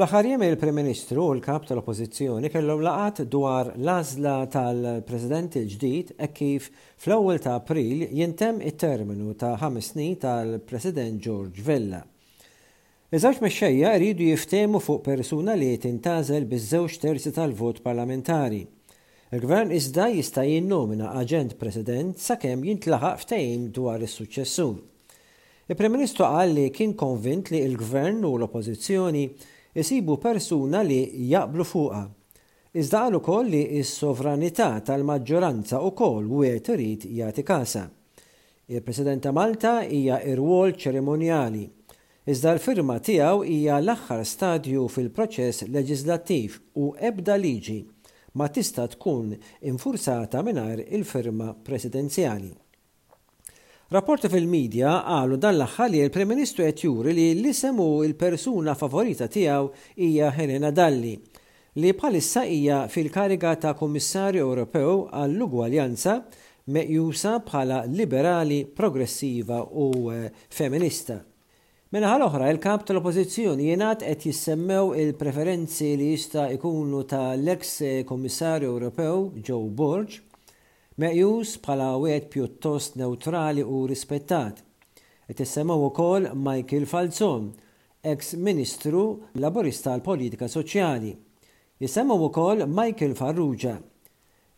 Fl-aħħar jiem il-Prim Ministru u l-Kap tal-Oppożizzjoni kellhom laqgħat dwar l-għażla tal-President il-ġdid hekk kif fl-ewwel ta' April jintemm it-terminu ta' ħames snin tal-President George Vella. Iż-żewġ mexxejja jridu jiftehmu fuq persuna li tintgħażel biż-żewġ terzi tal-vot parlamentari. Il-Gvern iżda jista' jinnomina aġent President sakemm jintlaħaq ftehim dwar is-suċċessur. Il-Prim Ministru qal li kien konvint li l-Gvern u l-Oppożizzjoni jsibu persuna li jaqblu fuqha. Iżda qal ukoll li s-sovranità tal-maġġoranza wkoll wieħed irid jagħti kasha. Il-President ta' Malta hija rwol ċerimonjali Iżda l-firma tiegħu hija l-aħħar stadju fil-proċess leġiżlattiv u ebda liġi ma tista' tkun infurzata mingħajr il-firma Presidenzjali. Rapporti fil-midja qalu dan l-aħħar li l-Prim Ministru qed juri li l-isem u l-persuna favorita tiegħu hija Helena Dalli li bħalissa hija fil-kariga ta' Kummissarju Ewropew għall-Ugwaljanza, meqjusa bħala liberali, progressiva u feminista. Min-naħa l-oħra, il-Kap tal-Oppożizzjoni jingħad qed jissemmew il-preferenzi li jista' jkunu ta' l-eks Kummissarju Ewropew Jo Borg, meqjus bħala wieħed pjuttost newtrali u rispettat. Qed issemmew ukoll Michael Falzon, eks Ministru Laburista għall-Politika Soċjali. Jissemmew ukoll Michael Farrugia.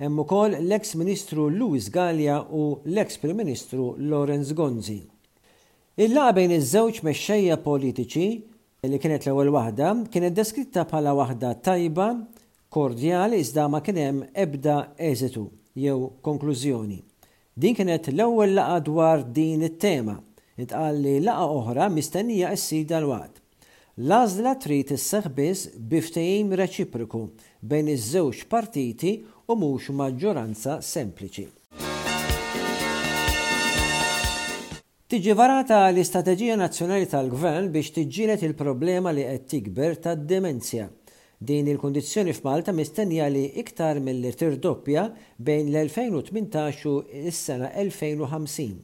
Hemm ukoll l-eks Ministru Louis Galea u l-eks Prim Ministru Lawrence Gonzi. Il-laqgħa bejn iż-żewġ mexxejja politiċi, li kienet l-ewwel waħda, kienet deskritta bħala waħda tajba, Kordjali iżda ma kien hemm ebda eżitu jew konklużjoni. Din kienet l-ewwel laqgħa dwar din it-tema. Intqal li laqgħa oħra mistennija issir dalwaqt. L-għażla trid isseħħ biss bi ftehim reċiproku bejn iż-żewġ partiti u mhux maġġoranza sempliċi. Tiġi varata l-istateġija nazzjonali tal-Gvern biex tiġġieled il-problema li qed tikber tad-demenzja. Din il-kundizzjoni f'Malta mistennija li iktar milli tirdoppja bejn l-2018 u s-sena 2050.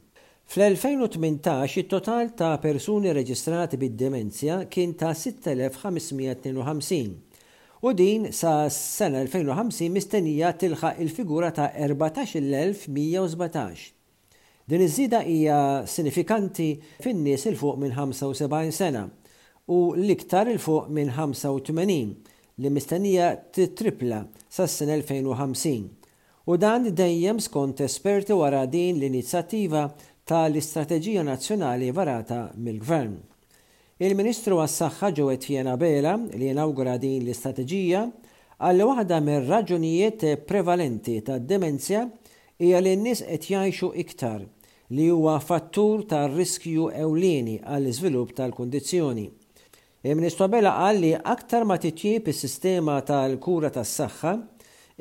Fl-2018 it-total ta' persuni reġistrati bid-demenzja kien ta' 6,552 u din sas-sena 2050 mistennija tilħaq il-figura ta' 14,117. Din iż-żieda hija sinifikanti fin-nies 'il fuq minn 75 sena u l-iktar 'il fuq minn 85 li mistennija tittrippla sas-sena 2050, u dan dejjem skont esperti wara din l-inizjattiva ta' l-istrateġija nazzjonali varata mill-Gvern. Il-Ministru għas-Saħħa Joe Etienne Abela, li inawgura din l-istrateġija, qal li waħda mir-raġunijiet prevalenti tad-demenzja hija li n-nies qed jgħixu iktar, li huwa fattur ta' riskju ewlieni għall-iżvilupp tal-kundizzjoni. Il-Ministru Abela qal li aktar ma titjieb is-sistema tal-kura tas-saħħa,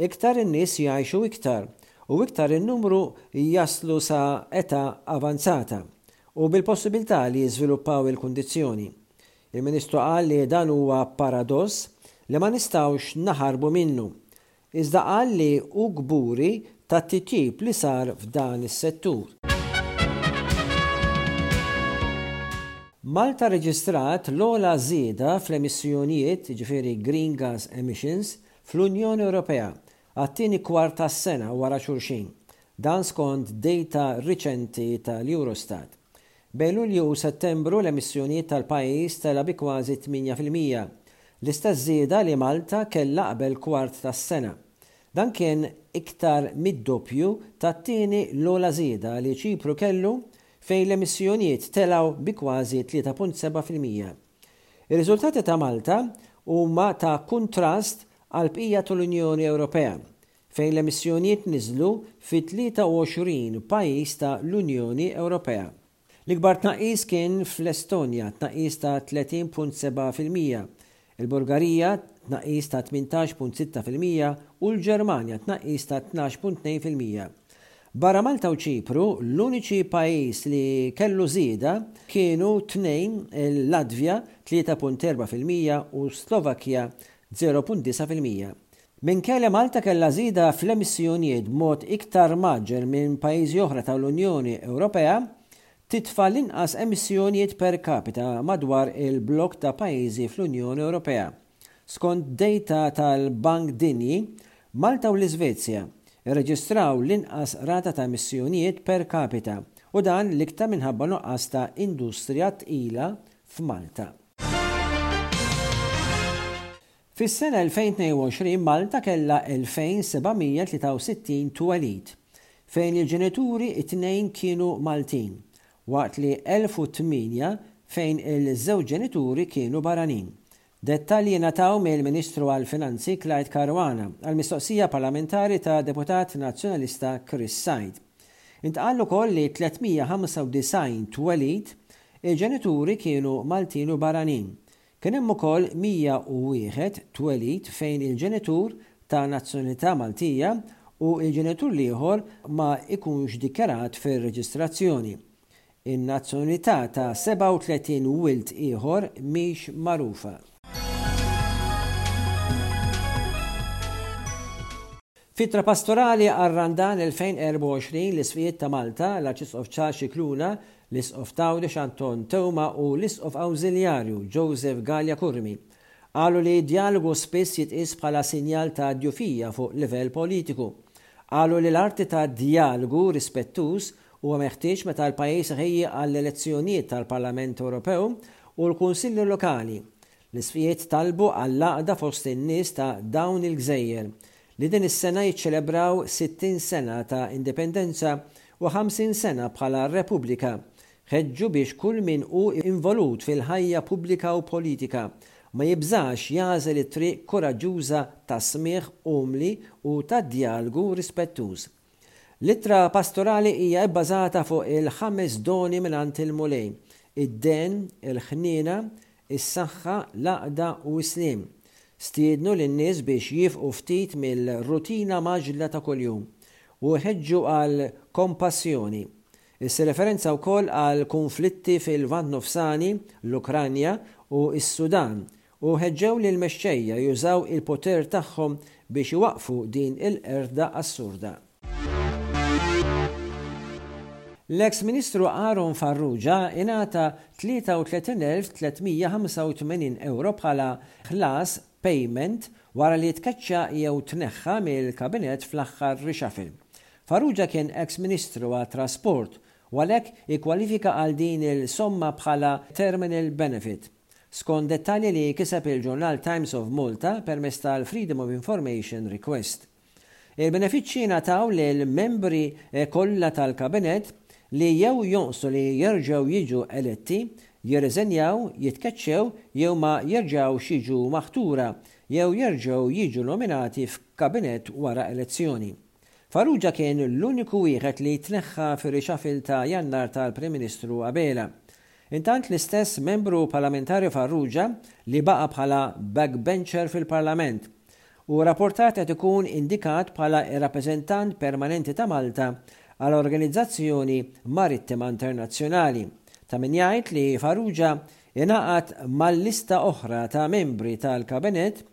iktar in-nies jgħixu iktar u iktar in-numru jaslu sa età avanzata, u bil-possibilità li jiżviluppaw il-kundizzjoni. Il-Ministru qal li dan huwa paradoss li ma nistgħux naħarbu minnu, iżda qal li hu kburi tat-titjib li sar f'dan is-settur. Malta rreġistrat l-ogħla żieda fl-emissjonijiet, jiġifieri green gas emissions, fl-Unjoni Ewropea, għat-tieni kwart tas-sena wara xulxin, dan skont dejta riċenti tal-Eurostat. Bejn Lulju u Settembru l-emissjonijiet tal-pajjiż tela' bi kważi tmienja fil-mija, l-istess żieda li Malta kellha qabel kwart tas-sena. Dan kien iktar mid-doppju tat-tieni l-ogħla żieda li Ċipru kellu fejn l-emissjonijiet telgħu bi kważi tlieta punt seba' fil-mija. Ir-riżultati ta' Malta huma ta' kuntrast għall-bqija tal-Unjoni Ewropea, fejn l-emissjonijiet niżlu fi 23 pajjiż ta' l-Unjoni Ewropea. L-ikbar tnaqqis kien fl-Estonja, tnaqqis ta' 30.7 fil-mija, il-Bulgarija, tnaqqis ta' 18.6 fil-mija, u l-Ġermanja, tnaqqis ta' 12.2 fil-mija. Barra Malta u Ċipru, l-uniċi pajjiż li kellu żieda kienu tnejn, il-Latvja, 3.4 fil-mija, u s-Slovakkja, 0.9 fil-mija. Minkejja li Malta kellha żieda fl-emissjonijiet b'mod iktar mgħaġġel minn pajjiżi oħra ta' l-Unjoni Ewropea, titfa' l-inqas emissjonijiet per capita madwar il-blokk ta' pajjiżi fl-Unjoni Ewropea. Skont dejta tal-Bank Dinji, Malta u l-Iżvezja rreġistraw l-inqas rata ta' emissjonijiet per capita u dan l-iktar minħabba nuqqas ta' industrija tqila f'Malta. Fis-sena 2022 Malta kellha 2,763 twelid, fejn il-ġenituri t-tnejn kienu Maltin, waqt li 1008 fejn il-żewġ ġenituri kienu barranin. Dettalji ngħataw mill-Ministru għall-Finanzi Clyde Caruana għal mistoqsija parlamentari ta' deputat Nazzjonalista Chris Said. Intqal ukoll li 395 twelid il-ġenituri kienu Maltin u barranin, Kien hemm ukoll 101 twelid fejn il-ġenitur ta' nazzjonalità Maltija u l-ġenitur l-ieħor ma jkunx dikjarat fir-reġistrazzjoni. In-nazzjonalità ta' 37 wild ieħor mhix magħrufa. F'ittra pastorali għal Randan 2024, l-Isqfijiet ta' Malta, l-Arċisqof Charles Scicluna, l-Isqof t'Għawdex Anton Teuma u l-Isqof Awżiljarju Joseph Galea Curmi, qalu li d-djalogu spiss jitqies bħala sinjal ta' djufija fuq livell politiku. Qalu li l-arti ta' djalogu rispettuż huwa meħtieġ meta l-pajjiż iħejji għall-elezzjonijiet tal-Parlament Ewropew u l-Kunsilli Lokali, L-isqfijiet talbu għall-għaqda fost in-nies ta' dawn il-gżejjer, li din is-sena jiċċelebraw 60 sena ta' indipendenza u 50 sena bħala Repubblika, ħeġġu biex kull min hu involut fil-ħajja pubblika u politika ma jibżax jagħżel it-triq kuraġġuża tas-smigħ umli u tad-djalgu rispettuż. L-ittra pastorali hija bbażata fuq il-ħames doni mingħand il-Mulej, id-dehn, il-ħniena, is-saħħa, l-għaqda u s-sliem. Stiednu lin-nies biex jifqu ftit mill-rutina mgħaġġla ta' kuljum u ħeġġu għal kompassjoni. Issir referenza wkoll għal kunflitti fil-Lvant Nofsani, l-Ukranja u s-Sudan u ħeġġew lill-mexxejja jużaw il-poter tagħhom biex iwaqqfu din il-qerda assurda. L-eks Ministru Aaron Farrugia ingħata 33,385 ewro bħala ħlas, payment, wara li tkeċċa jew tneħħa mill-Kabinett fl-aħħar reshuffle. Farrugia kien eks Ministru għat-Trasport u għalhekk ikkwalifika għal din il-somma bħala terminal benefit. skont dettalji li kiseb il-ġurnal Times of Malta permezz tal-Freedom of Information Request. Il-benefiċċji ngħataw lill-membri kollha tal-Kabinett li jew jonqsu li jerġgħu jiġu eletti, jirriżenjaw, jitkeċċew jew ma jerġgħux jiġu maħtura jew jerġgħu jiġu nominati f'Kabinett wara elezzjoni. Farrugia kien l-uniku wieħed li tneħħa fir-reshuffle ta' Jannar tal-Prim Ministru Abela. Intant l-istess Membru Parlamentari Farrugia, li baqa' bħala backbencher fil-Parlament, u rapportat qed ikun indikat bħala r-Rappreżentant Permanenti ta' Malta għal Organizzazzjoni Marittima Internazzjonali. Ta' min jgħid li Farrugia ingħaqad mal-lista oħra ta' membri tal-Kabinett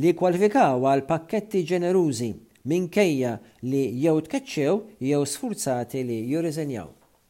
li kwalifikaw għal pakketti ġenerużi minkejja li jew tkeċċew jew sfurzati li jirriżenjaw.